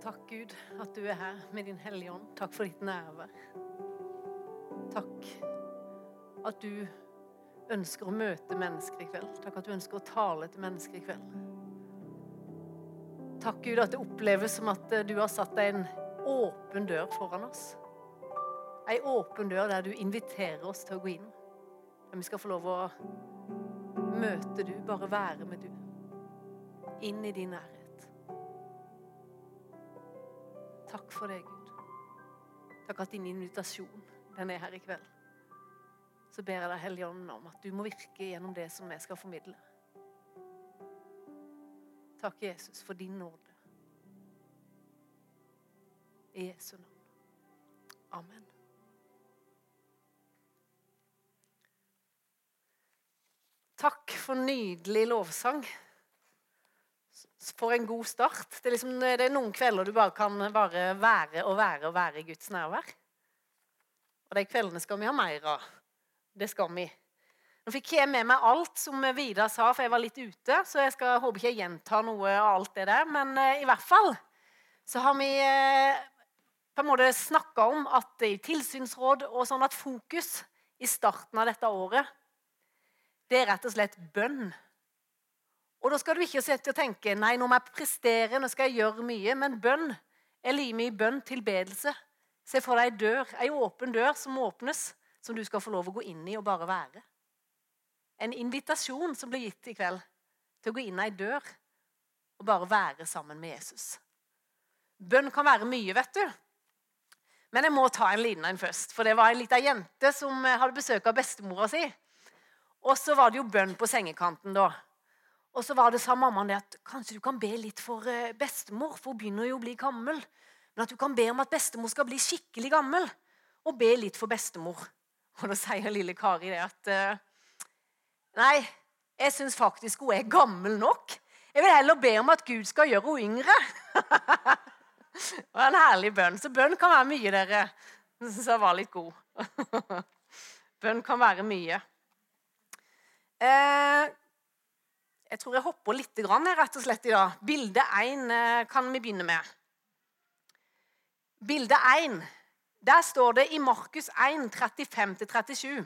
Takk, Gud, at du er her med din Hellige Ånd. Takk for ditt nærvær. Takk at du ønsker å møte mennesker i kveld. Takk at du ønsker å tale til mennesker i kveld. Takk, Gud, at det oppleves som at du har satt deg en åpen dør foran oss. Ei åpen dør der du inviterer oss til å gå inn. Der vi skal få lov å møte du, bare være med du. Inn i din nærhet. Takk for det, Gud. Takk at din invitasjon den er her i kveld. Så ber jeg deg, Hellige Ånd, om at du må virke gjennom det som jeg skal formidle. Takk, Jesus, for din nåde. I Jesu navn. Amen. Takk for nydelig lovsang. For en god start. Det er, liksom, det er noen kvelder du bare kan bare være og være og være i Guds nærvær. Og de kveldene skal vi ha mer av. Det skal vi. Nå fikk jeg med meg alt som Vidar sa, for jeg var litt ute. Så jeg skal, håper ikke jeg gjentar noe av alt det der. Men eh, i hvert fall så har vi eh, på en måte snakka om at i tilsynsråd og sånn at fokus i starten av dette året, det er rett og slett bønn. Og da skal du ikke sitte og tenke nei, nå må jeg prestere, nå skal jeg gjøre mye. Men bønn er limet i bønn, tilbedelse. Se for deg ei dør, ei åpen dør som åpnes, som du skal få lov å gå inn i og bare være. En invitasjon som blir gitt i kveld til å gå inn ei dør og bare være sammen med Jesus. Bønn kan være mye, vet du. Men jeg må ta en liten en først. For det var en lita jente som hadde besøk av bestemora si. Og så var det jo bønn på sengekanten da. Og så var det sa mammaen det at kanskje du kan be litt for eh, bestemor, for hun begynner jo å bli gammel. Men at du kan be om at bestemor skal bli skikkelig gammel, og be litt for bestemor. Og da sier lille Kari det at eh, Nei, jeg syns faktisk hun er gammel nok. Jeg vil heller be om at Gud skal gjøre henne yngre. det var en herlig bønn. Så bønn kan være mye, dere. Jeg syns jeg var litt god. bønn kan være mye. Eh, jeg tror jeg hopper litt grann her, rett og slett i dag. Bilde 1 eh, kan vi begynne med. Bilde 1. Der står det i Markus 1, 35-37.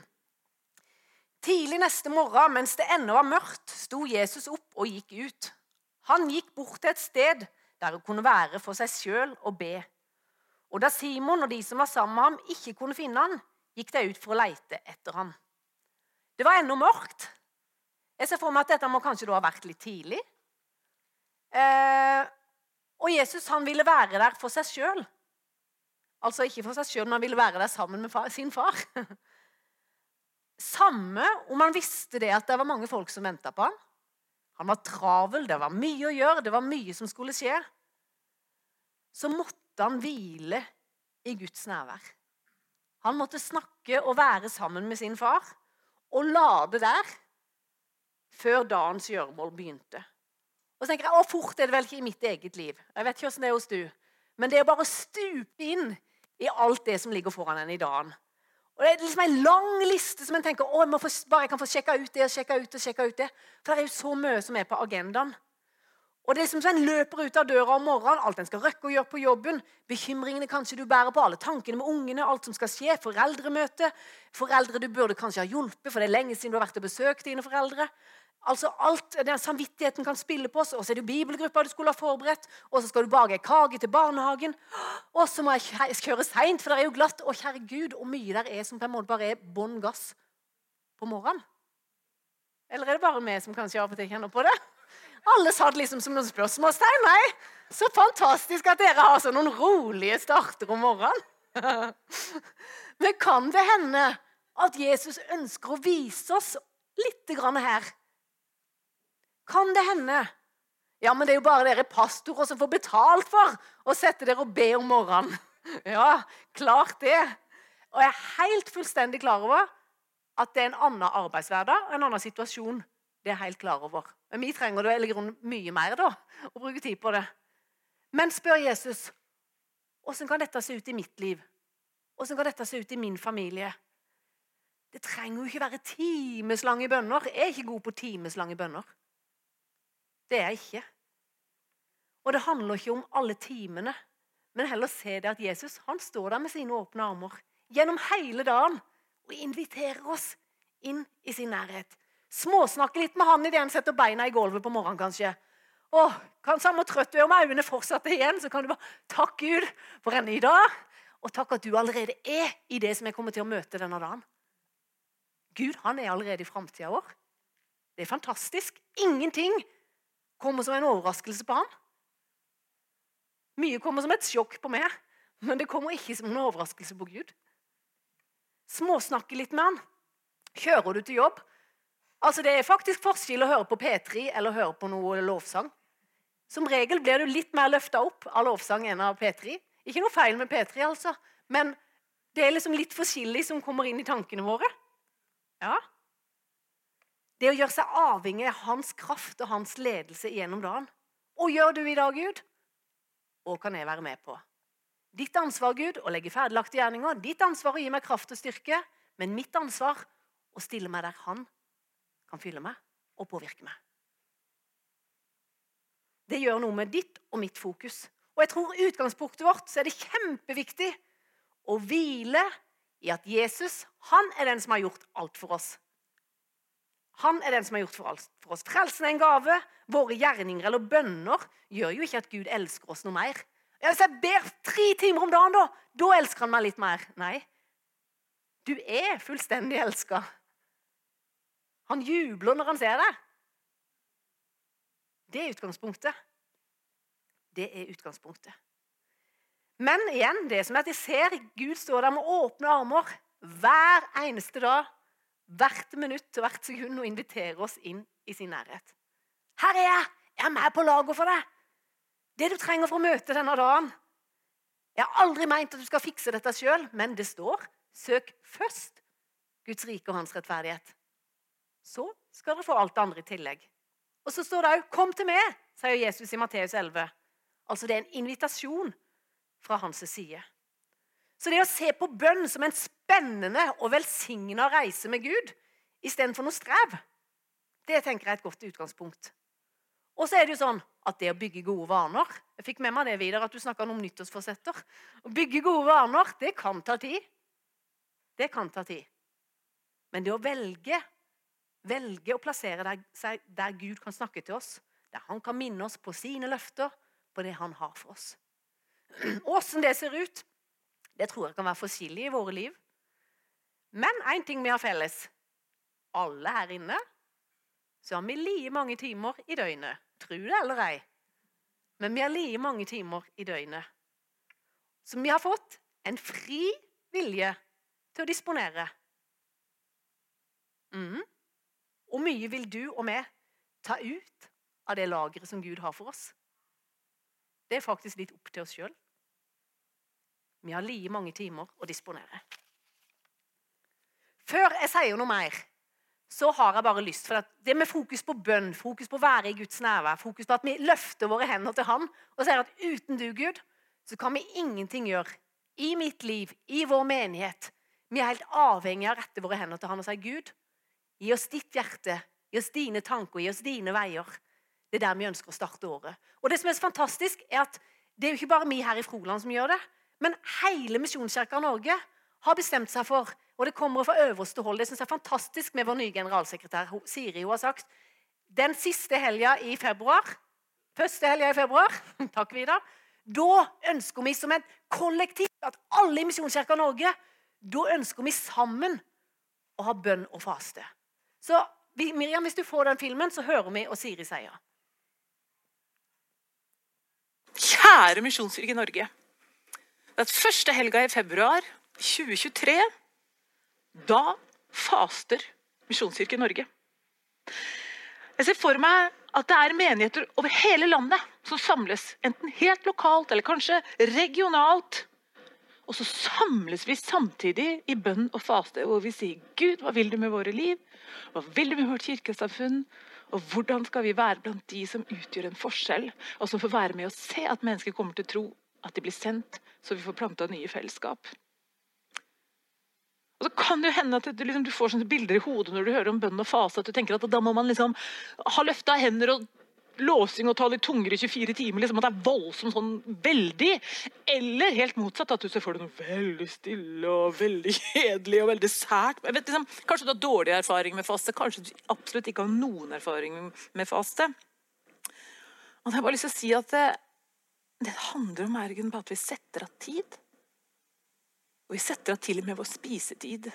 Tidlig neste morgen, mens det ennå var mørkt, sto Jesus opp og gikk ut. Han gikk bort til et sted der hun kunne være for seg sjøl og be. Og da Simon og de som var sammen med ham, ikke kunne finne han, gikk de ut for å leite etter ham. Det var ennå mørkt. Jeg ser for meg at dette må kanskje ha vært litt tidlig. Eh, og Jesus han ville være der for seg sjøl. Altså ikke for seg sjøl, men han ville være der sammen med far, sin far. Samme om han visste det at det var mange folk som venta på ham. Han var travel, det var mye å gjøre, det var mye som skulle skje. Så måtte han hvile i Guds nærvær. Han måtte snakke og være sammen med sin far og lade der før dagens gjøremål begynte. Og så tenker jeg, Å, fort er det vel ikke i mitt eget liv. Jeg vet ikke hvordan det er hos du. Men det er bare å stupe inn i alt det som ligger foran en i dagen. Og Det er liksom en lang liste som en tenker å, jeg få, bare jeg kan få sjekka ut det og sjekka ut sjekka ut det. For det er jo så mye som er på agendaen. Og det er liksom sånn, En løper ut av døra om morgenen, alt en skal røkke å gjøre på jobben. Bekymringene kanskje du bærer på, alle tankene med ungene, alt som skal skje. Foreldremøte. Foreldre du burde kanskje ha hjulpet, for det er lenge siden du har vært og besøkt dine foreldre. Altså alt, den Samvittigheten kan spille på oss. Og så er det bibelgruppa du skulle ha forberedt. Og så skal du bake kake til barnehagen. Og så må jeg kjøre seint, for det er jo glatt. Og kjære Gud, hvor mye der er som på en måte bare er bånn gass på morgenen. Eller er det bare vi som kanskje av og til kjenner på det? Alle satt liksom som noen spørsmålstegn. Nei, så fantastisk at dere har sånn noen rolige starter om morgenen. Men kan det hende at Jesus ønsker å vise oss litt her kan det hende? Ja, men det er jo bare dere pastorer som får betalt for å sette dere og be om morgenen. Ja, klart det. Og jeg er helt fullstendig klar over at det er en annen arbeidshverdag en annen situasjon. Det er jeg helt klar over. Men vi trenger det eller mye mer da, å bruke tid på det. Men spør Jesus åssen kan dette se ut i mitt liv? Åssen kan dette se ut i min familie? Det trenger jo ikke være timeslange bønner. Jeg er ikke god på timeslange bønner. Det er jeg ikke. Og det handler ikke om alle timene, men heller se det at Jesus han står der med sine åpne armer gjennom hele dagen og inviterer oss inn i sin nærhet. Småsnakke litt med han idet han setter beina i gulvet på morgenen, kanskje. Åh, kan Samme trøtt du er om øynene fortsatt igjen, så kan du bare takke Gud for en ny dag. Og takk at du allerede er i det som jeg kommer til å møte denne dagen. Gud han er allerede i framtida vår. Det er fantastisk. Ingenting kommer som en overraskelse på han. Mye kommer som et sjokk på meg, men det kommer ikke som en overraskelse på Gud. Småsnakke litt med han. Kjører du til jobb? Altså, Det er faktisk forskjell å høre på P3 eller høre på noe lovsang. Som regel blir du litt mer løfta opp av lovsang enn av P3. Ikke noe feil med P3, altså, men det er liksom litt forskjellig som kommer inn i tankene våre. Ja. Det å gjøre seg avhengig av hans kraft og hans ledelse gjennom dagen. Og gjør du i dag, Gud? Og kan jeg være med på? Ditt ansvar, Gud, å legge ferdiglagte gjerninger. Ditt ansvar å gi meg kraft og styrke. Men mitt ansvar å stille meg der han kan fylle meg og påvirke meg. Det gjør noe med ditt og mitt fokus. Og jeg tror utgangspunktet vårt så er det kjempeviktig å hvile i at Jesus han er den som har gjort alt for oss. Han er den som har gjort for oss. Frelsen er en gave. Våre gjerninger eller bønner gjør jo ikke at Gud elsker oss noe mer. Hvis jeg ber tre timer om dagen, da, da elsker han meg litt mer. Nei. Du er fullstendig elska. Han jubler når han ser deg. Det er utgangspunktet. Det er utgangspunktet. Men igjen, det som er at jeg ser Gud stå der med åpne armer hver eneste dag, hvert minutt og hvert sekund og inviterer oss inn i sin nærhet. Her er jeg! Jeg er med på laget for deg. Det du trenger for å møte denne dagen. Jeg har aldri meint at du skal fikse dette sjøl, men det står søk først Guds rike og hans rettferdighet. Så skal dere få alt det andre i tillegg. Og så står det òg 'Kom til meg', sier Jesus i Matteus 11. Altså det er en invitasjon fra hans side. Så det å se på bønn som en spennende og velsigna reise med Gud istedenfor noe strev, det tenker jeg er et godt utgangspunkt. Og så er det jo sånn at det å bygge gode vaner Jeg fikk med meg det videre at du snakka om nyttårsforsetter. Å bygge gode vaner, det kan ta tid. Det kan ta tid. Men det å velge velge å plassere seg der Gud kan snakke til oss, der han kan minne oss på sine løfter, på det han har for oss. Åssen det ser ut, det tror jeg kan være forskjellig i våre liv. Men én ting vi har felles. Alle her inne så har vi like mange timer i døgnet. Tro det eller ei. Men vi har like mange timer i døgnet. Så vi har fått en fri vilje til å disponere. Mm. Hvor mye vil du og vi ta ut av det lageret som Gud har for oss? Det er faktisk litt opp til oss sjøl. Vi har like mange timer å disponere. Før jeg sier noe mer, så har jeg bare lyst for at det med fokus på bønn, fokus på å være i Guds nærvær, fokus på at vi løfter våre hender til Han og sier at uten du, Gud, så kan vi ingenting gjøre i mitt liv, i vår menighet. Vi er helt avhengig av å rette våre hender til Han og si Gud, Gi oss ditt hjerte, gi oss dine tanker, gi oss dine veier. Det er der vi ønsker å starte året. Og Det som er så fantastisk, er at det er jo ikke bare vi her i Froland som gjør det. Men hele Misjonskirka Norge har bestemt seg for, og det kommer fra øverste hold Det synes jeg er fantastisk med vår nye generalsekretær Siri. Hun har sagt den siste helga i februar Første helga i februar takk Vidar, da ønsker vi som et kollektiv at alle i Misjonskirka Norge da ønsker vi sammen å ha bønn og faste. Så Miriam, hvis du får den filmen, så hører vi og Siri sier. Kjære Misjonskirke Norge. Er første helga i februar 2023. Da faster Misjonskirken Norge. Jeg ser for meg at det er menigheter over hele landet som samles, enten helt lokalt eller kanskje regionalt. Og så samles vi samtidig i bønn og faste, hvor vi sier Gud, hva vil du med våre liv? Hva vil du med vårt kirkesamfunn? Og hvordan skal vi være blant de som utgjør en forskjell, og som får være med og se at mennesker kommer til tro at de blir sendt, så vi får planta nye fellesskap? Og så kan det jo hende at du, liksom, du får sånne bilder i hodet når du hører om bønn og fase, at du tenker at da må man liksom ha løfta hender og låsing og ta litt tunger i 24 timer. Liksom, at det er voldsomt sånn veldig. Eller helt motsatt, at du ser for deg noe veldig stille og veldig kjedelig og veldig sært. Jeg vet, liksom, kanskje du har dårlig erfaring med faste, kanskje du absolutt ikke har noen erfaring med faste. Og jeg har bare lyst til å si at det, handler om ergen på at vi setter av tid. Og vi setter av til og med vår spisetid.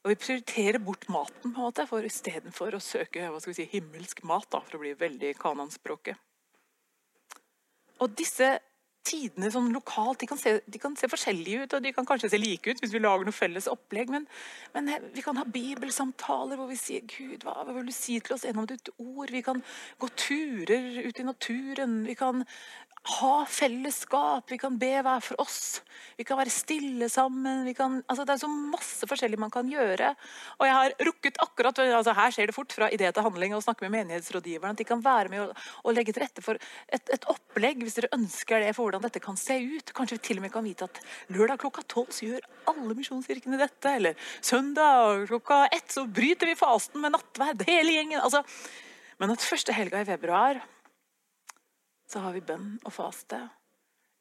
Og vi prioriterer bort maten på en måte, for istedenfor å søke hva skal vi si, himmelsk mat, da, for å bli veldig kananspråket. Og disse tidene sånn lokalt de kan, se, de kan, se, forskjellige ut, og de kan kanskje se like ut hvis vi lager noe felles opplegg, men, men vi kan ha bibelsamtaler hvor vi sier Gud, hva, hva vil du si til oss gjennom ditt ord? Vi kan gå turer ut i naturen. Vi kan ha fellesskap, vi kan be hver for oss. Vi kan være stille sammen. Kan, altså det er så masse forskjellig man kan gjøre. Og jeg har rukket akkurat, altså Her skjer det fort fra idé til handling å snakke med menighetsrådgiverne. At de kan være med og, og legge til rette for et, et, opplegg hvis dere ønsker det, for hvordan dette kan se ut. Kanskje vi til og med kan vite at lørdag klokka tolv så gjør alle misjonskirkene dette. Eller søndag klokka ett så bryter vi fasten med nattverd. Hele gjengen. altså men at første helga i februar så har vi bønn og faste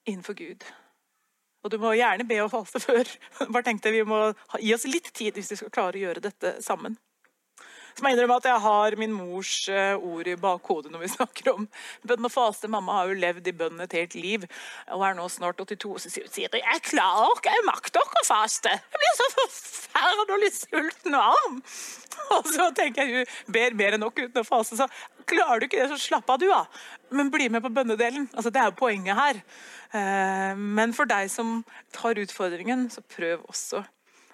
innenfor Gud. Og du må gjerne be og faste før. Bare tenkte Vi må gi oss litt tid hvis vi skal klare å gjøre dette sammen. Så må innrømme at jeg har min mors eh, ord i bakhodet når vi snakker om bønn og faste. Mamma har jo levd i bønn et helt liv og er nå snart 82. Og så sier hun Siri, jeg klarer ikke, jeg makter ikke å faste. Jeg blir så forferdelig sulten og arm. Og så tenker jeg hun ber mer enn nok uten å faste. Så klarer du ikke det, så slapp av, du, da. Men bli med på bønnedelen. Altså, det er jo poenget her. Eh, men for deg som tar utfordringen, så prøv også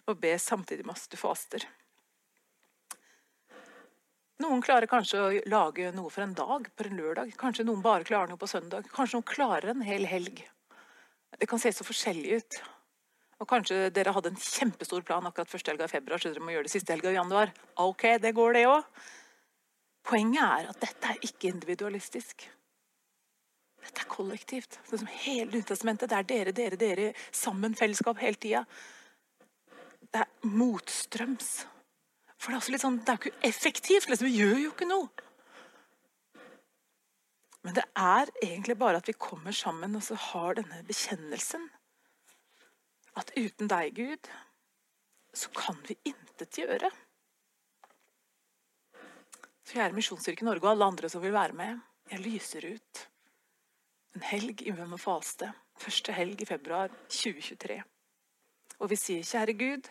å be samtidig med at du faster. Noen klarer kanskje å lage noe for en dag på en lørdag. Kanskje noen bare klarer noe på søndag. Kanskje noen klarer en hel helg. Det kan se så forskjellig ut. Og Kanskje dere hadde en kjempestor plan akkurat første helga i februar, så dere må gjøre det siste helga i januar. Ok, det går det òg. Poenget er at dette er ikke individualistisk. Dette er kollektivt. Sånn som hele Nytestamentet. Det er dere, dere, dere sammen, fellesskap hele tida. Det er motstrøms. For det er, også litt sånn, det er jo ikke effektivt. Liksom. Vi gjør jo ikke noe. Men det er egentlig bare at vi kommer sammen og så har denne bekjennelsen. At uten deg, Gud, så kan vi intet gjøre. Så kjære Misjonsstyrke Norge og alle andre som vil være med, jeg lyser ut en helg i bønn og. Første helg i februar 2023. Og vi sier, kjære Gud,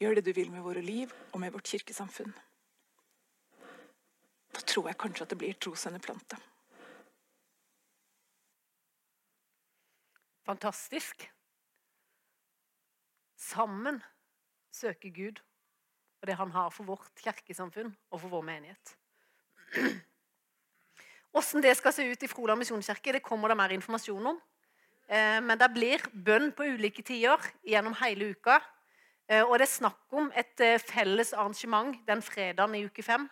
Gjør det du vil med våre liv og med vårt kirkesamfunn. Da tror jeg kanskje at det blir trosendeplante. Fantastisk. Sammen søker Gud og det han har for vårt kirkesamfunn og for vår menighet. Hvordan det skal se ut i Froland misjonskirke, det kommer det mer informasjon om. Eh, men det blir bønn på ulike tider gjennom hele uka. Eh, og det er snakk om et eh, felles arrangement den fredagen i uke fem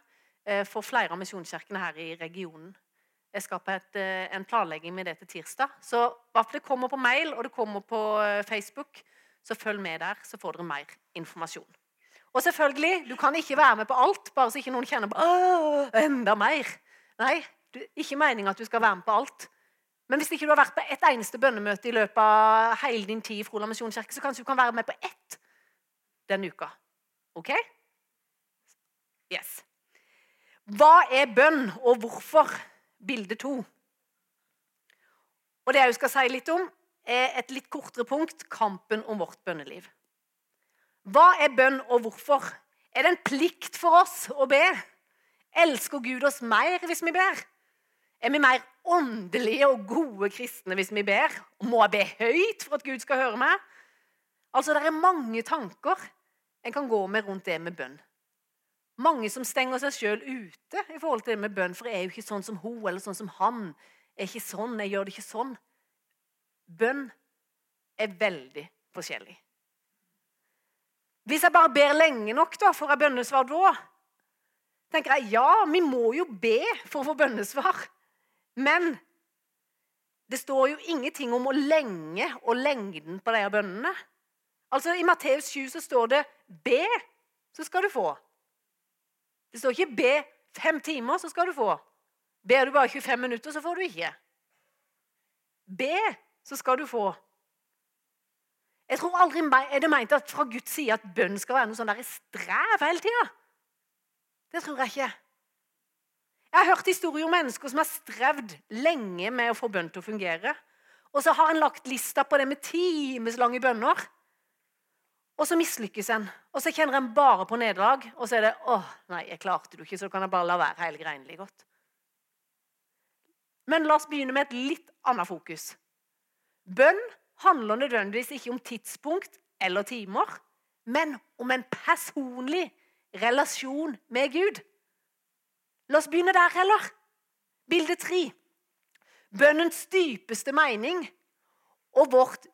eh, for flere av misjonskirkene her i regionen. Jeg skal på et, en planlegging med det til tirsdag. Så det kommer på mail og det kommer på Facebook, så følg med der, så får dere mer informasjon. Og selvfølgelig, du kan ikke være med på alt, bare så ikke noen kjenner på enda mer. Nei, er ikke meninga at du skal være med på alt. Men hvis ikke du har vært på ett eneste bønnemøte i løpet av hele din tid i Froland misjonskirke, så kanskje du kan være med på ett denne uka. OK? Yes. Hva er bønn, og hvorfor? Bilde to. Og det jeg skal si litt om, er et litt kortere punkt kampen om vårt bønneliv. Hva er bønn, og hvorfor? Er det en plikt for oss å be? Elsker Gud oss mer hvis vi ber? Er vi mer åndelige og gode kristne hvis vi ber? Må jeg be høyt for at Gud skal høre meg? Altså, Det er mange tanker en kan gå med rundt det med bønn. Mange som stenger seg sjøl ute i forhold til det med bønn. For jeg er jo ikke sånn som hun eller sånn som han. Jeg er ikke sånn, jeg gjør det ikke sånn. Bønn er veldig forskjellig. Hvis jeg bare ber lenge nok, da, får jeg bønnesvar da? tenker jeg, Ja, vi må jo be for å få bønnesvar. Men det står jo ingenting om å lenge og lengden på de bønnene. Altså I Matteus 7 så står det 'be, så skal du få'. Det står ikke 'be fem timer, så skal du få. Ber du bare 25 minutter, så får du ikke. Be, så skal du få. Jeg tror aldri er det meint at fra Guds side at bønn skal være noe sånn der strev hele tida. Det tror jeg ikke. Jeg har hørt historier om mennesker som har strevd lenge med å få bønn til å fungere. Og så har en lagt lista på det med timeslange bønner. Og så mislykkes en. Og så kjenner en bare på nederlag. Og så er det 'Å, nei, jeg klarte det ikke, så kan jeg bare la være hele greia like godt'. Men la oss begynne med et litt annet fokus. Bønn handler nødvendigvis ikke om tidspunkt eller timer, men om en personlig relasjon med Gud. La oss begynne der heller. Bilde tre. Bønnens dypeste mening og vårt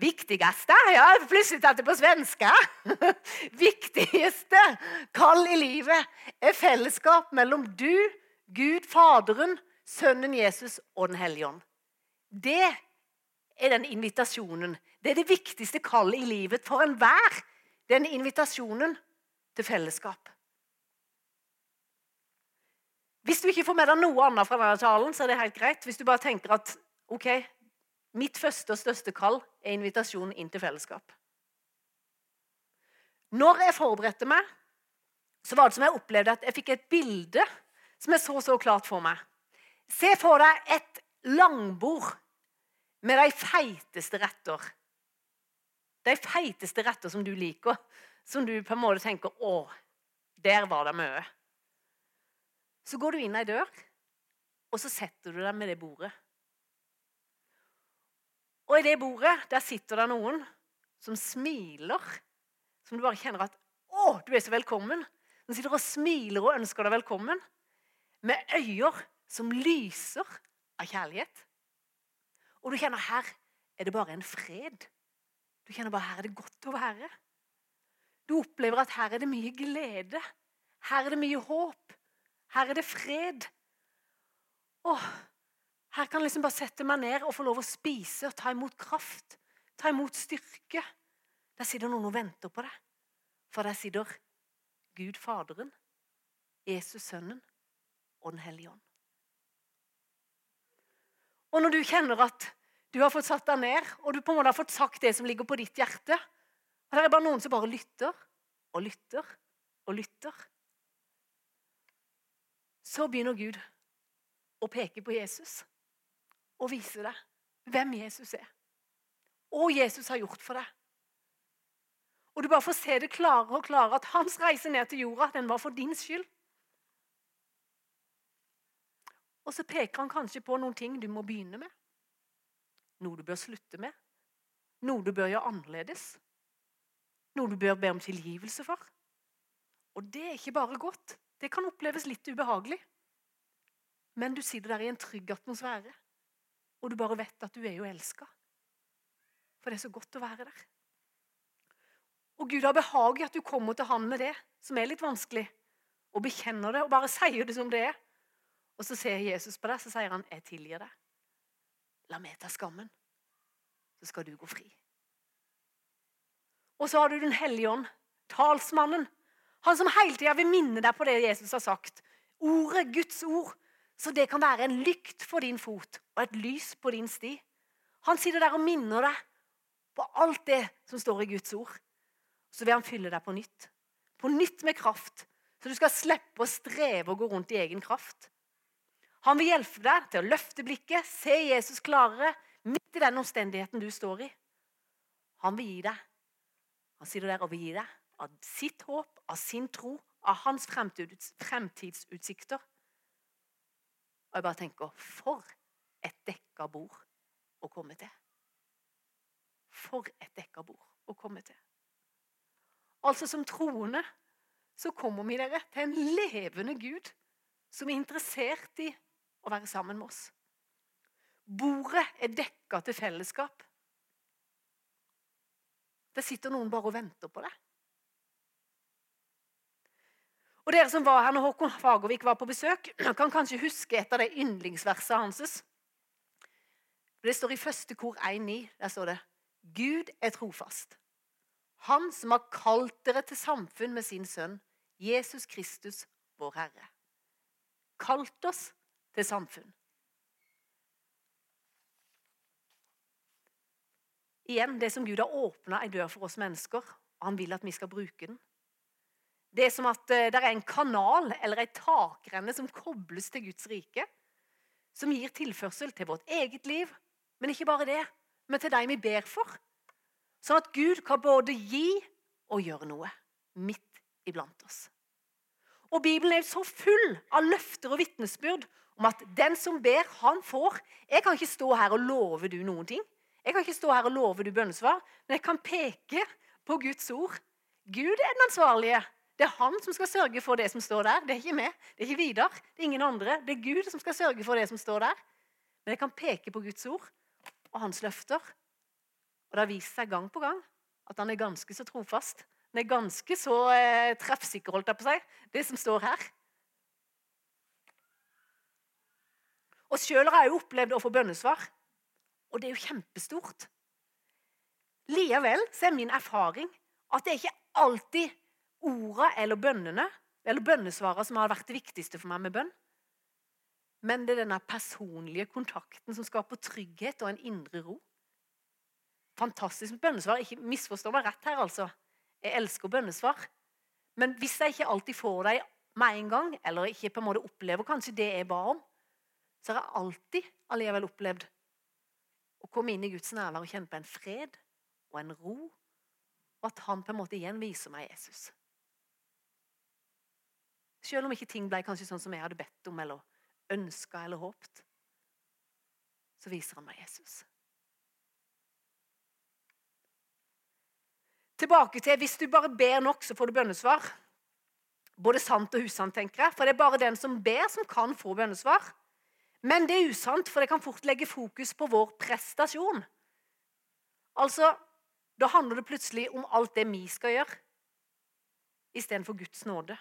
viktigste Ja, plutselig tatt det på svenska. Viktigste kall i livet er fellesskap mellom du, Gud Faderen, Sønnen Jesus og Den hellige ånd. Det er den invitasjonen. Det er det viktigste kallet i livet for enhver. Den invitasjonen til fellesskap. Hvis du ikke får med deg noe annet fra denne talen, så er det helt greit. Hvis du bare tenker at ok, mitt første og største kall er invitasjonen inn til fellesskap. Når jeg forberedte meg, så var det som jeg opplevde at jeg fikk et bilde som jeg så så klart for meg. Se for deg et langbord med de feiteste retter. De feiteste retter som du liker, som du på en måte tenker 'Å, der var det mye'. Så går du inn ei dør, og så setter du deg med det bordet. Og i det bordet der sitter det noen som smiler, som du bare kjenner at 'Å, du er så velkommen'. De sitter og smiler og ønsker deg velkommen, med øyne som lyser av kjærlighet. Og du kjenner her er det bare en fred. Du kjenner bare her er det godt å være. Du opplever at her er det mye glede. Her er det mye håp. Her er det fred. Åh, her kan jeg liksom bare sette meg ned og få lov å spise og ta imot kraft. Ta imot styrke. Der sitter noen og venter på deg. For der sitter Gud Faderen, Jesus Sønnen og Den hellige ånd. Og når du kjenner at du har fått satt deg ned, og du på en måte har fått sagt det som ligger på ditt hjerte Og det er bare noen som bare lytter og lytter og lytter Så begynner Gud å peke på Jesus og vise deg hvem Jesus er. Og Jesus har gjort for deg. Og du bare får se det klarere og klarere at hans reise ned til jorda den var for din skyld. Og så peker han kanskje på noen ting du må begynne med. Noe du bør slutte med. Noe du bør gjøre annerledes. Noe du bør be om tilgivelse for. Og det er ikke bare godt. Det kan oppleves litt ubehagelig. Men du sitter der i en trygg atmosfære, og du bare vet at du er jo elska. For det er så godt å være der. Og Gud har behag i at du kommer til Han med det som er litt vanskelig, og bekjenner det og bare sier det som det er. Og så ser Jesus på deg, så sier han, 'Jeg tilgir deg'. La meg ta skammen, så skal du gå fri. Og så har du Den hellige ånd, talsmannen. Han som hele tida vil minne deg på det Jesus har sagt. Ordet, Guds ord. Så det kan være en lykt for din fot og et lys på din sti. Han sitter der og minner deg på alt det som står i Guds ord. Så vil han fylle deg på nytt. På nytt med kraft. Så du skal slippe å streve og gå rundt i egen kraft. Han vil hjelpe deg til å løfte blikket, se Jesus klarere midt i den omstendigheten du står i. Han vil gi deg. Han sitter der og vil gi deg av sitt håp, av sin tro, av hans fremtidsutsikter. Og jeg bare tenker For et dekka bord å komme til. For et dekka bord å komme til. Altså Som troende så kommer vi dere til en levende Gud som er interessert i å være sammen med oss. Bordet er dekka til fellesskap. Det sitter noen bare og venter på det. Og Dere som var her når Håkon Fagervik var på besøk, kan kanskje huske et av de yndlingsversene hans. Det står i første kor 1,9. Der står det Gud er trofast. Han som har kalt dere til samfunn med sin sønn, Jesus Kristus, vår Herre. kalt oss til samfunn. Igjen, det som Gud har åpna ei dør for oss mennesker, og han vil at vi skal bruke den. Det er som at eh, det er en kanal eller ei takrenne som kobles til Guds rike. Som gir tilførsel til vårt eget liv, men ikke bare det, men til dem vi ber for. Sånn at Gud kan både gi og gjøre noe midt iblant oss. Og Bibelen er så full av løfter og vitnesbyrd om at den som ber, han får. Jeg kan ikke stå her og love du noen ting. Jeg kan ikke stå her og love du bønnesvar, men jeg kan peke på Guds ord. Gud er den ansvarlige. Det er han som skal sørge for det som står der. Det er ikke meg, det er ikke Vidar, det er ingen andre. Det er Gud som skal sørge for det som står der. Men jeg kan peke på Guds ord og hans løfter. Og det har vist seg gang på gang at han er ganske så trofast. Han er ganske så eh, treffsikker, holdt jeg på seg, det som står her. Og sjøl har jeg jo opplevd å få bønnesvar, og det er jo kjempestort. Likevel så er min erfaring at det er ikke alltid orda eller bønnene eller bønnesvarene som har vært det viktigste for meg med bønn. Men det er denne personlige kontakten som skaper trygghet og en indre ro. Fantastisk bønnesvar. Ikke misforstå meg rett her, altså. Jeg elsker bønnesvar. Men hvis jeg ikke alltid får dem med en gang, eller ikke på en måte opplever kanskje det jeg ba om, så har jeg alltid allikevel opplevd å komme inn i Guds nærvær og kjenne på en fred og en ro, og at han på en måte igjen viser meg Jesus. Selv om ikke ting ble kanskje sånn som jeg hadde bedt om eller ønska eller håpt, så viser han meg Jesus. Tilbake til hvis du bare ber nok, så får du bønnesvar. Både sant og usant, tenker jeg. For det er bare den som ber, som kan få bønnesvar. Men det er usant, for det kan fort legge fokus på vår prestasjon. Altså, Da handler det plutselig om alt det vi skal gjøre, istedenfor Guds nåde.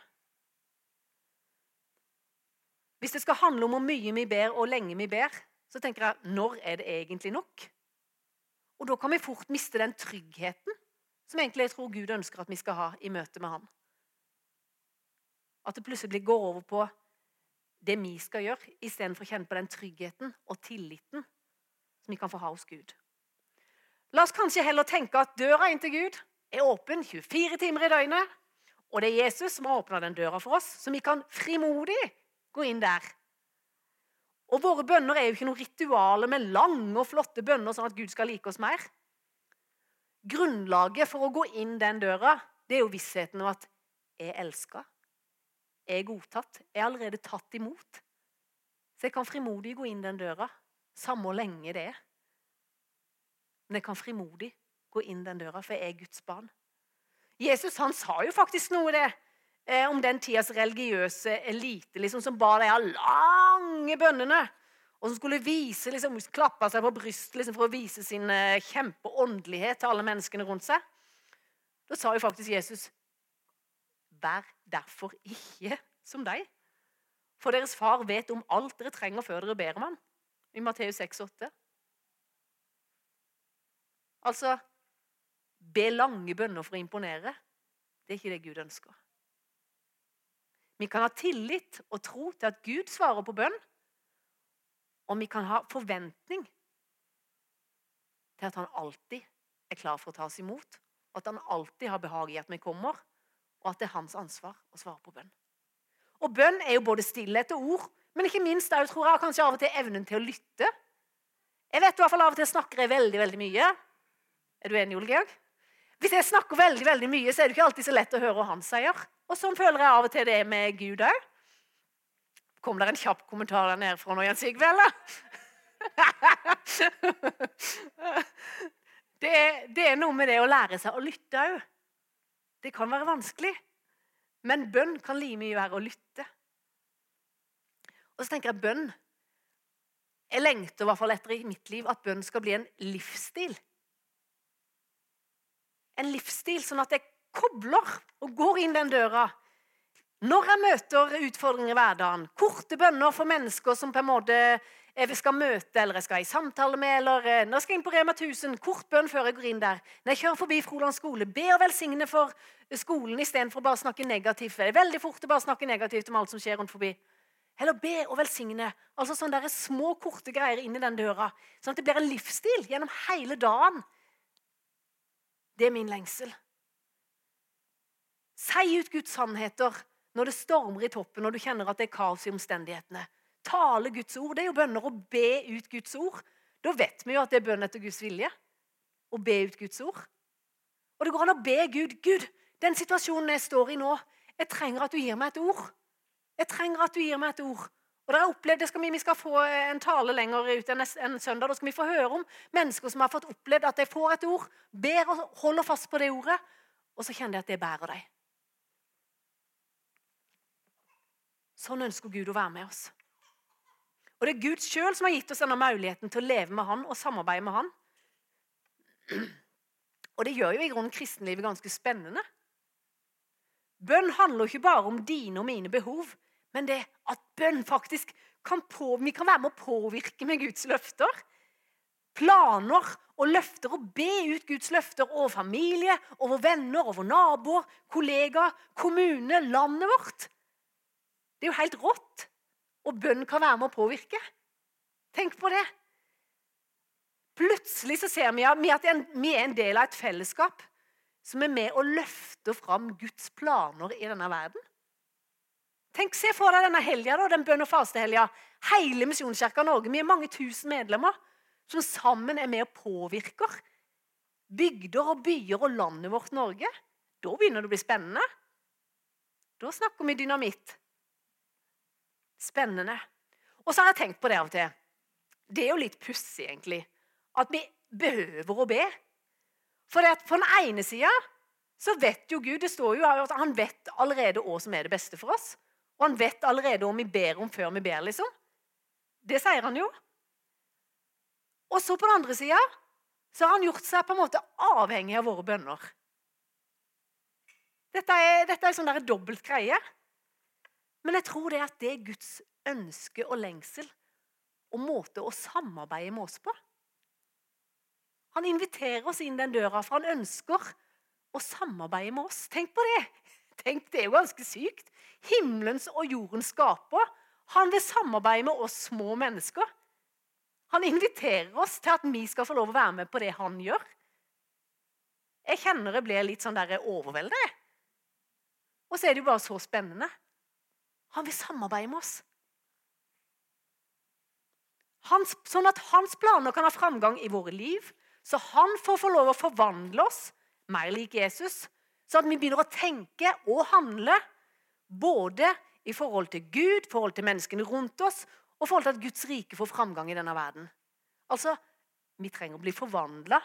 Hvis det skal handle om hvor mye vi ber og lenge vi ber, så tenker jeg når er det egentlig nok? Og da kan vi fort miste den tryggheten som egentlig jeg tror Gud ønsker at vi skal ha i møte med ham. At det plutselig går over på det vi skal gjøre, istedenfor å kjenne på den tryggheten og tilliten som vi kan få ha hos Gud. La oss kanskje heller tenke at døra inn til Gud er åpen 24 timer i døgnet. Og det er Jesus som har åpna den døra for oss, så vi kan frimodig gå inn der. Og våre bønner er jo ikke noen ritualer med lange og flotte bønner sånn at Gud skal like oss mer. Grunnlaget for å gå inn den døra det er jo vissheten om at jeg er elska. Jeg er godtatt. Jeg er allerede tatt imot. Så jeg kan frimodig gå inn den døra, samme hvor lenge det er. Men jeg kan frimodig gå inn den døra, for jeg er Guds barn. Jesus han sa jo faktisk noe det eh, om den tidas religiøse elite liksom, som ba de lange bønnene. Og som skulle vise, liksom, klappe seg på brystet liksom, for å vise sin eh, kjempeåndelighet til alle menneskene rundt seg. Da sa jo faktisk Jesus Vær derfor ikke som deg. For deres far vet om alt dere trenger før dere ber om ham. I Matteus 6,8. Altså Be lange bønner for å imponere. Det er ikke det Gud ønsker. Vi kan ha tillit og tro til at Gud svarer på bønn. Og vi kan ha forventning til at han alltid er klar for å ta oss imot. Og at han alltid har behag i at vi kommer, og at det er hans ansvar å svare på bønn. Og bønn er jo både stillhet og ord, men ikke minst jeg tror jeg kanskje av og til evnen til å lytte. Jeg vet i hvert fall av og til snakker jeg veldig veldig mye. Er du enig, Ole Georg? Hvis jeg snakker veldig veldig mye, så er det ikke alltid så lett å høre hva han sier. Og sånn føler jeg av og til det med Gud òg. Kom det en kjapp kommentar der nede fra nå, Jens Sigve, det, det er noe med det å lære seg å lytte òg. Det kan være vanskelig. Men bønn kan like mye være å lytte. Og så tenker jeg bønn Jeg lengter i hvert fall etter i mitt liv at bønn skal bli en livsstil. En livsstil sånn at jeg kobler og går inn den døra. Når jeg møter utfordringer i hverdagen, korte bønner for mennesker som på en måte jeg skal møte eller jeg skal i samtale med, eller eh, jeg skal inn på Rema 1000, kort bønn før jeg går inn der. Når jeg kjører forbi Froland skole, be og velsigne for skolen istedenfor bare å snakke negativt. Det er veldig fort å bare snakke negativt om alt som skjer rundt forbi. Eller be og velsigne. Altså sånne der små, korte greier inn i den døra. Sånn at det blir en livsstil gjennom hele dagen. Det er min lengsel. Si ut Guds sannheter når det stormer i toppen, og du kjenner at det er kaos i omstendighetene. Tale Guds ord. Det er jo bønner å be ut Guds ord. Da vet vi jo at det er bønn etter Guds vilje. Å be ut Guds ord. Og det går an å be Gud. Gud, den situasjonen jeg står i nå, jeg trenger at du gir meg et ord. Jeg trenger at du gir meg et ord. Og dere har opplevd, skal vi, vi, skal få en tale lenger ut enn en søndag. Da skal vi få høre om mennesker som har fått opplevd at de får et ord, ber og holder fast på det ordet, og så kjenner de at det bærer dem. Sånn ønsker Gud å være med oss. Og Det er Gud sjøl som har gitt oss denne muligheten til å leve med Han og samarbeide med Han. Og det gjør jo i grunnen kristenlivet ganske spennende. Bønn handler ikke bare om dine og mine behov, men det at bønn faktisk kan, på, vi kan være med å påvirke med Guds løfter. Planer og løfter og be ut Guds løfter over familie, over venner, over naboer, kollegaer, kommune, landet vårt. Det er jo helt rått. Og bønn kan være med å påvirke. Tenk på det. Plutselig så ser vi at vi er en del av et fellesskap som er med og løfter fram Guds planer i denne verden. Tenk, Se for deg denne helga, den bønn- og fastehelga. Hele Misjonskirka Norge. Vi er mange tusen medlemmer som sammen er med og påvirker bygder og byer og landet vårt Norge. Da begynner det å bli spennende. Da snakker vi dynamitt. Spennende. Og så har jeg tenkt på det av og til. Det er jo litt pussig, egentlig, at vi behøver å be. For på den ene sida så vet jo Gud det står jo at Han vet allerede hva som er det beste for oss. Og han vet allerede om vi ber om før vi ber, liksom. Det sier han jo. Og så på den andre sida så har han gjort seg på en måte avhengig av våre bønner. Dette er, dette er sånn der dobbelt greie. Men jeg tror det at det er Guds ønske og lengsel og måte å samarbeide med oss på. Han inviterer oss inn den døra, for han ønsker å samarbeide med oss. Tenk på det! Tenk, Det er jo ganske sykt. Himmelens og jordens skaper. Han vil samarbeide med oss små mennesker. Han inviterer oss til at vi skal få lov å være med på det han gjør. Jeg kjenner jeg blir litt sånn der overveldet. Og så er det jo bare så spennende. Han vil samarbeide med oss. Hans, sånn at hans planer kan ha framgang i våre liv, så han får få lov å forvandle oss mer lik Jesus. Så at vi begynner å tenke og handle både i forhold til Gud, forhold til menneskene rundt oss, og forhold til at Guds rike får framgang i denne verden. Altså, Vi trenger å bli forvandla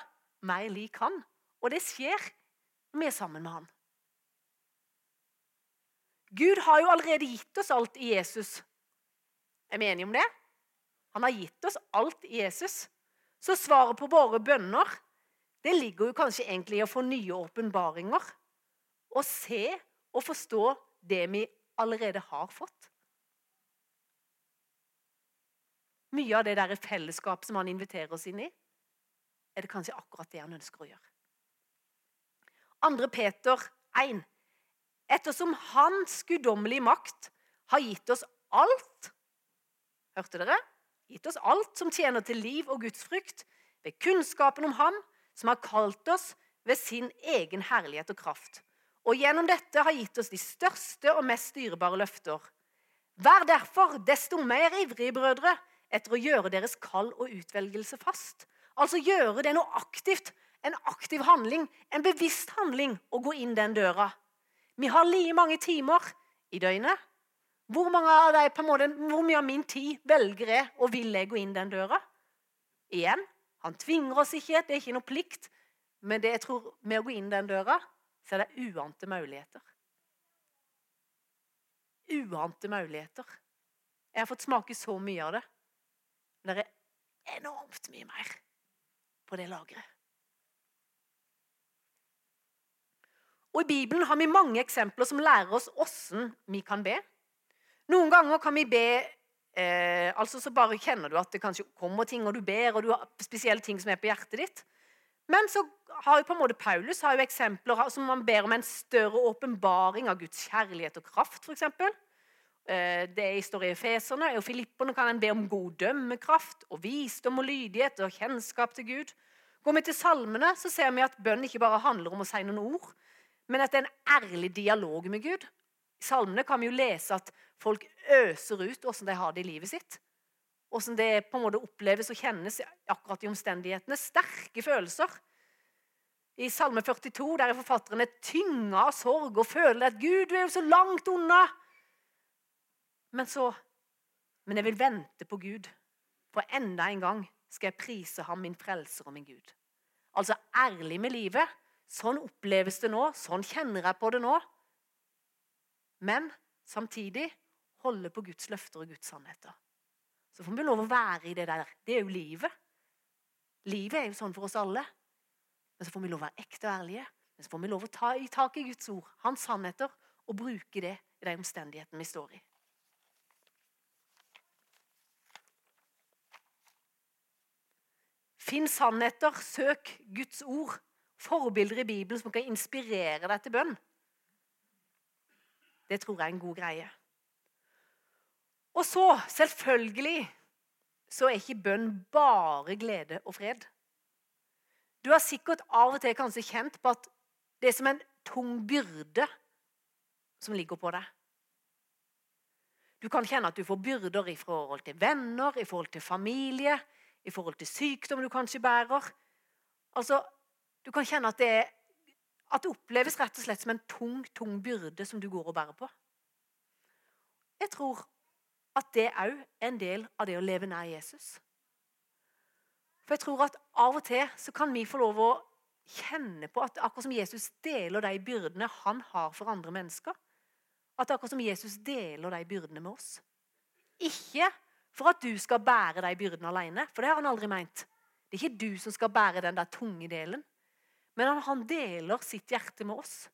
mer lik Han. Og det skjer når vi er sammen med Han. Gud har jo allerede gitt oss alt i Jesus. Er vi enige om det? Han har gitt oss alt i Jesus. Så svaret på våre bønner det ligger jo kanskje egentlig i å få nye åpenbaringer. Og se og forstå det vi allerede har fått. Mye av det der fellesskapet som han inviterer oss inn i, er det kanskje akkurat det han ønsker å gjøre. 2. Peter 1. Ettersom hans guddommelige makt har gitt oss alt Hørte dere? gitt oss alt som tjener til liv og Guds frykt, ved kunnskapen om Ham som har kalt oss ved sin egen herlighet og kraft, og gjennom dette har gitt oss de største og mest dyrebare løfter. Vær derfor desto mer ivrige, brødre, etter å gjøre deres kall og utvelgelse fast. Altså gjøre det noe aktivt, en aktiv handling, en bevisst handling, å gå inn den døra. Vi har like mange timer i døgnet hvor, deg, måte, hvor, mye av min tid velger jeg og vil jeg gå inn den døra? Igjen, han tvinger oss ikke, det er ikke noe plikt. Men det jeg tror, med å gå inn den døra, så er det uante muligheter. Uante muligheter. Jeg har fått smake så mye av det. Men det er enormt mye mer på det lageret. Og I Bibelen har vi mange eksempler som lærer oss åssen vi kan be. Noen ganger kan vi be eh, altså Så bare kjenner du at det kanskje kommer ting, og du ber, og du har spesielle ting som er på hjertet ditt. Men så har jo på en måte Paulus har jo eksempler som man ber om en større åpenbaring av Guds kjærlighet og kraft, f.eks. eh, det står i Efeserne og Filipperne, kan en be om god dømmekraft og visdom og lydighet og kjennskap til Gud. Går vi til salmene, så ser vi at bønn ikke bare handler om å si noen ord, men at det er en ærlig dialog med Gud. I salmene kan vi jo lese at folk øser ut hvordan de har det i livet sitt. Hvordan det på en måte oppleves og kjennes akkurat i omstendighetene. Sterke følelser. I Salme 42 der er forfatteren tynga av sorg og føler at Gud er jo så langt unna. Men så Men jeg vil vente på Gud, for enda en gang skal jeg prise ham, min frelser og min Gud. Altså ærlig med livet. Sånn oppleves det nå. Sånn kjenner jeg på det nå. Men samtidig holde på Guds løfter og Guds sannheter. Så får vi lov å være i det der. Det er jo livet. Livet er jo sånn for oss alle. Men så får vi lov å være ekte og ærlige. Men så får vi lov å ta i tak i Guds ord, hans sannheter, og bruke det i de omstendighetene vi står i. Finn sannheter, søk Guds ord, forbilder i Bibelen som kan inspirere deg til bønn. Det tror jeg er en god greie. Og så, selvfølgelig, så er ikke bønn bare glede og fred. Du har sikkert av og til kanskje kjent på at det er som en tung byrde som ligger på deg. Du kan kjenne at du får byrder i forhold til venner, i forhold til familie, i forhold til sykdom du kanskje bærer. Altså, Du kan kjenne at det, at det oppleves rett og slett som en tung, tung byrde som du går og bærer på. Jeg tror at det òg er en del av det å leve nær Jesus. For jeg tror at Av og til så kan vi få lov å kjenne på at akkurat som Jesus deler de byrdene han har for andre mennesker, at akkurat som Jesus deler de byrdene med oss. Ikke for at du skal bære de byrdene alene, for det har han aldri meint. Det er ikke du som skal bære den der tunge delen, men han deler sitt hjerte med oss.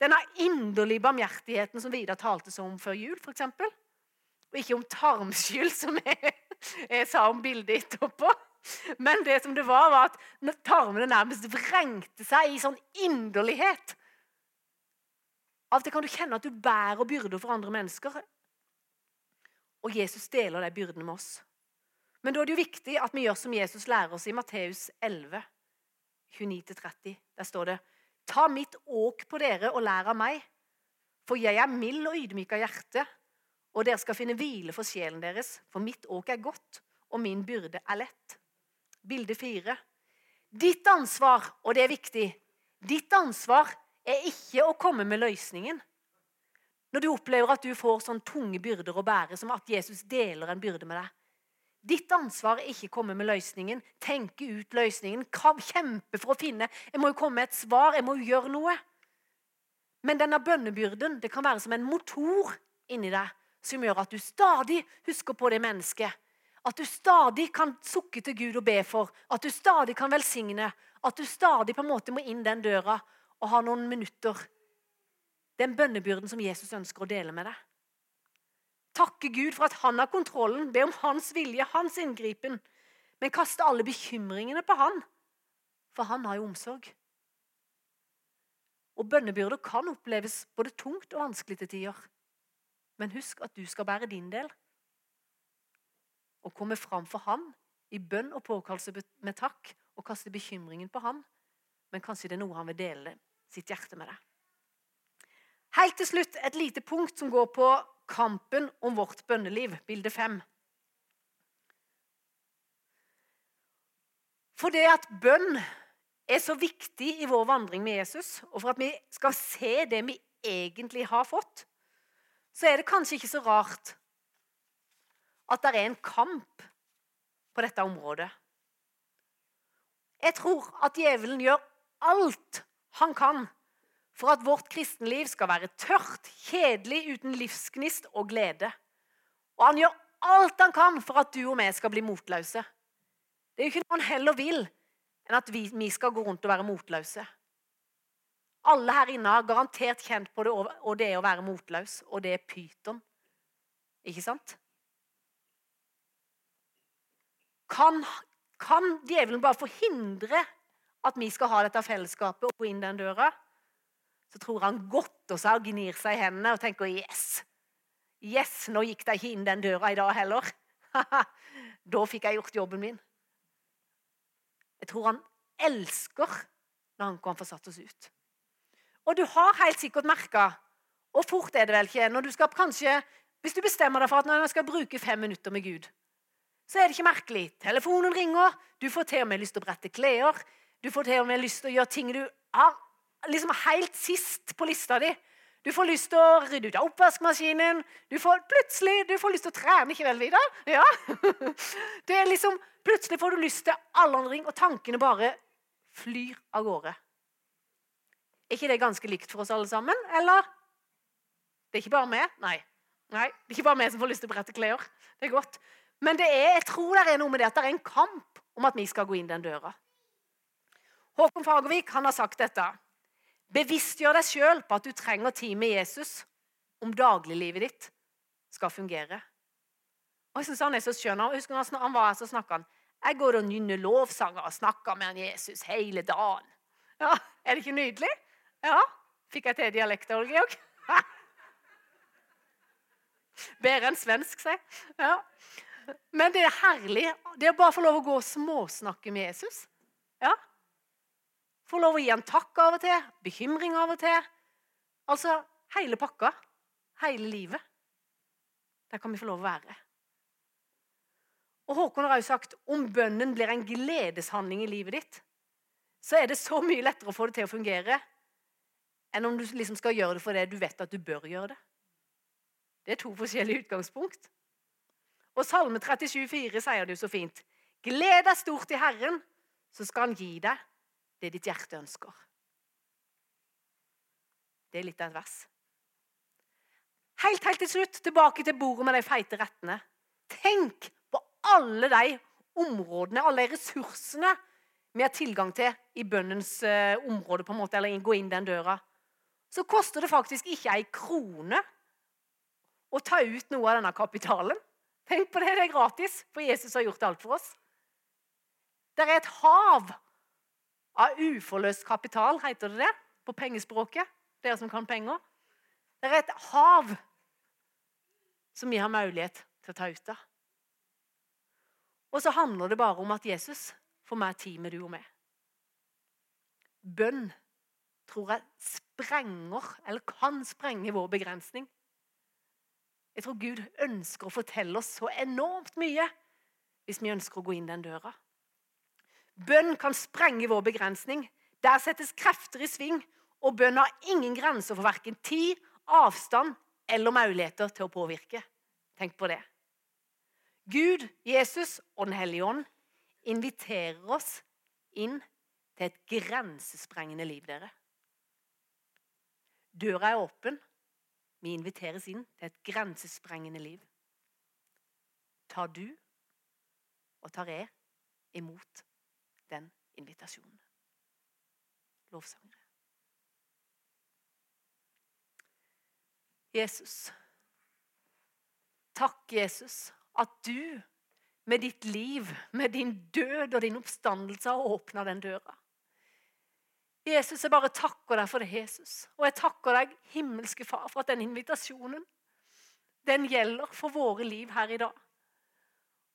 Denne inderlige barmhjertigheten som Vidar talte om før jul, f.eks. Og ikke om tarmskyld, som jeg, jeg sa om bildet etterpå. Men det som det var, var at tarmene nærmest vrengte seg i sånn inderlighet. Av og til kan du kjenne at du bærer byrder for andre mennesker. Og Jesus deler de byrdene med oss. Men da er det jo viktig at vi gjør som Jesus lærer oss i Matteus 11, 29-30. Der står det Ta mitt åk på dere og lær av meg, for jeg er mild og ydmyk av hjerte og dere skal finne hvile for sjelen deres, for mitt åk er godt, og min byrde er lett. Bilde fire. Ditt ansvar, og det er viktig, ditt ansvar er ikke å komme med løsningen. Når du opplever at du får sånne tunge byrder å bære, som at Jesus deler en byrde med deg. Ditt ansvar er ikke å komme med løsningen, tenke ut løsningen, kjempe for å finne Jeg må jo komme med et svar, jeg må jo gjøre noe. Men denne bønnebyrden det kan være som en motor inni deg som gjør at du stadig husker på det mennesket. At du stadig kan sukke til Gud og be for. At du stadig kan velsigne. At du stadig på en måte må inn den døra og ha noen minutter. Den bønnebyrden som Jesus ønsker å dele med deg. Takke Gud for at han har kontrollen, be om hans vilje, hans inngripen. Men kaste alle bekymringene på han, for han har jo omsorg. Og Bønnebyrder kan oppleves både tungt og vanskelig til tider. Men husk at du skal bære din del. Og komme fram for Han i bønn og påkallelse med takk og kaste bekymringen på Han. Men kanskje det er noe han vil dele sitt hjerte med deg. Helt til slutt et lite punkt som går på kampen om vårt bønneliv, bilde fem. For det at bønn er så viktig i vår vandring med Jesus, og for at vi skal se det vi egentlig har fått, så er det kanskje ikke så rart at det er en kamp på dette området. Jeg tror at djevelen gjør alt han kan for at vårt kristenliv skal være tørt, kjedelig, uten livsgnist og glede. Og han gjør alt han kan for at du og vi skal bli motløse. Det er jo ikke noe han heller vil enn at vi, vi skal gå rundt og være motløse. Alle her inne har garantert kjent på det, og det er å være motløs, og det er pyton. Ikke sant? Kan, kan djevelen bare forhindre at vi skal ha dette fellesskapet og gå inn den døra, så tror han godt og og gnir seg i hendene og tenker yes. Yes, nå gikk de ikke inn den døra i dag heller. da fikk jeg gjort jobben min. Jeg tror han elsker når han kan få satt oss ut. Og du har helt sikkert merka, og fort er det vel ikke når du skal kanskje, Hvis du bestemmer deg for at når du skal bruke fem minutter med Gud, så er det ikke merkelig. Telefonen ringer, du får til og med lyst til å brette klær. Du får til og med lyst til å gjøre ting du har liksom helt sist på lista di. Du får lyst til å rydde ut av oppvaskmaskinen. Du får, plutselig du får lyst til å trene. Ikke vel, Vidar? Ja. Det er liksom, Plutselig får du lyst til allandring, og tankene bare flyr av gårde. Er ikke det ganske likt for oss alle sammen? Eller? Det er ikke bare meg? Nei. Nei, Det er ikke bare meg som får lyst til å brette klær. Det er godt. Men det er, jeg tror det er noe med det at det er en kamp om at vi skal gå inn den døra. Håkon Fagervik han har sagt dette. Bevisstgjør deg sjøl på at du trenger tid med Jesus om dagliglivet ditt skal fungere. Og jeg synes Han er så skjønn. Jeg husker når han var her, så snakka han. Jeg går og nynner lovsanger og snakker med han Jesus hele dagen. Ja, Er det ikke nydelig? Ja. Fikk jeg til dialekter, Ole Georg? Bedre enn svensk, si. Ja. Men det er herlig. Det er bare å få lov å gå og småsnakke med Jesus. Ja, Få lov å gi han takk av og til, bekymring av og til. Altså hele pakka. Hele livet. Der kan vi få lov å være. Og Håkon har også sagt om bønnen blir en gledeshandling i livet ditt, så er det så mye lettere å få det til å fungere enn om du liksom skal gjøre det fordi du vet at du bør gjøre det. Det er to forskjellige utgangspunkt. Og Salme 37, 37,4 sier det jo så fint. Gled deg stort i Herren, så skal Han gi deg det ditt hjerte ønsker. Det er litt av et vers. Helt, helt til slutt, tilbake til bordet med de feite rettene. Tenk på alle de områdene, alle de ressursene vi har tilgang til i bønnens uh, område, på en måte, eller gå inn den døra. Så koster det faktisk ikke ei krone å ta ut noe av denne kapitalen. Tenk på det, det er gratis, for Jesus har gjort alt for oss. Det er et hav av uforløst kapital, heter det det på pengespråket. Dere som kan penger. Det er et hav som vi har mulighet til å ta ut av. Og så handler det bare om at Jesus får mer tid med du og meg. Bønn tror jeg sprenger, eller kan sprenge, vår begrensning. Jeg tror Gud ønsker å fortelle oss så enormt mye hvis vi ønsker å gå inn den døra. Bønn kan sprenge vår begrensning. Der settes krefter i sving, og bønn har ingen grenser for verken tid, avstand eller muligheter til å påvirke. Tenk på det. Gud, Jesus og Den hellige ånd inviterer oss inn til et grensesprengende liv, dere. Døra er åpen. Vi inviteres inn til et grensesprengende liv. Tar du og tar jeg imot den invitasjonen. Lovsangere. Jesus. Takk, Jesus, at du med ditt liv, med din død og din oppstandelse har åpna den døra. Jesus, jeg bare takker deg for det, Jesus. Og jeg takker deg, himmelske Far, for at den invitasjonen den gjelder for våre liv her i dag.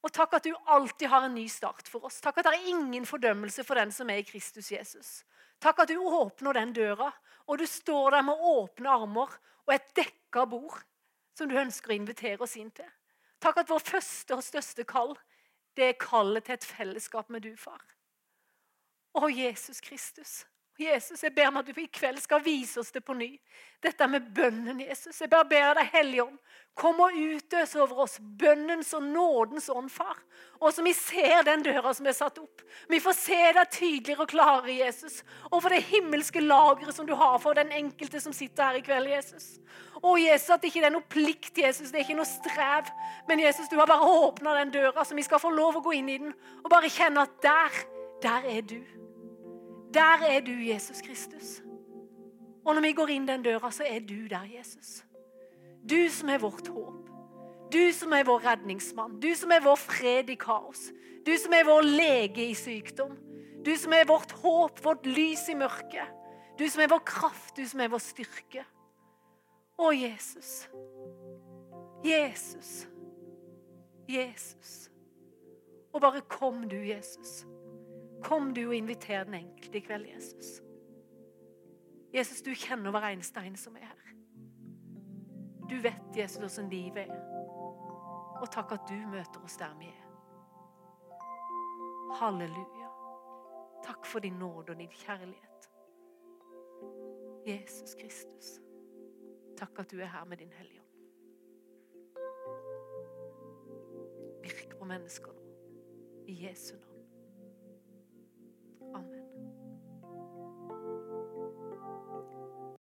Og takk at du alltid har en ny start for oss. Takk at det er ingen fordømmelse for den som er i Kristus Jesus. Takk at du åpner den døra, og du står der med åpne armer og et dekka bord som du ønsker å invitere oss inn til. Takk at vår første og største kall, det er kallet til et fellesskap med du, far. Å, Jesus Kristus. Jesus, jeg ber om at du i kveld skal vise oss det på ny. Dette med bønnen, Jesus. Jeg bare ber deg, Hellige kom og utøs over oss bønnens og nådens ånd, far. Og så vi ser den døra som er satt opp. Vi får se deg tydeligere og klarere, Jesus. Og for det himmelske lageret som du har for den enkelte som sitter her i kveld, Jesus. Å, Jesus, at det ikke er noe plikt, Jesus. Det er ikke noe strev. Men Jesus, du har bare åpna den døra, så vi skal få lov å gå inn i den og bare kjenne at der, der er du. Der er du, Jesus Kristus. Og når vi går inn den døra, så er du der, Jesus. Du som er vårt håp. Du som er vår redningsmann. Du som er vår fred i kaos. Du som er vår lege i sykdom. Du som er vårt håp, vårt lys i mørket. Du som er vår kraft, du som er vår styrke. Å, Jesus. Jesus. Jesus. Og bare kom du, Jesus. Kom du og inviter den enkelte i kveld, Jesus. Jesus, du kjenner hver eneste en som er her. Du vet, Jesus, hvordan livet er. Og takk at du møter oss der vi er. Halleluja. Takk for din nåde og din kjærlighet. Jesus Kristus. Takk at du er her med din Hellige Ånd. Virk på mennesker nå. I Jesu navn. Oh Amen.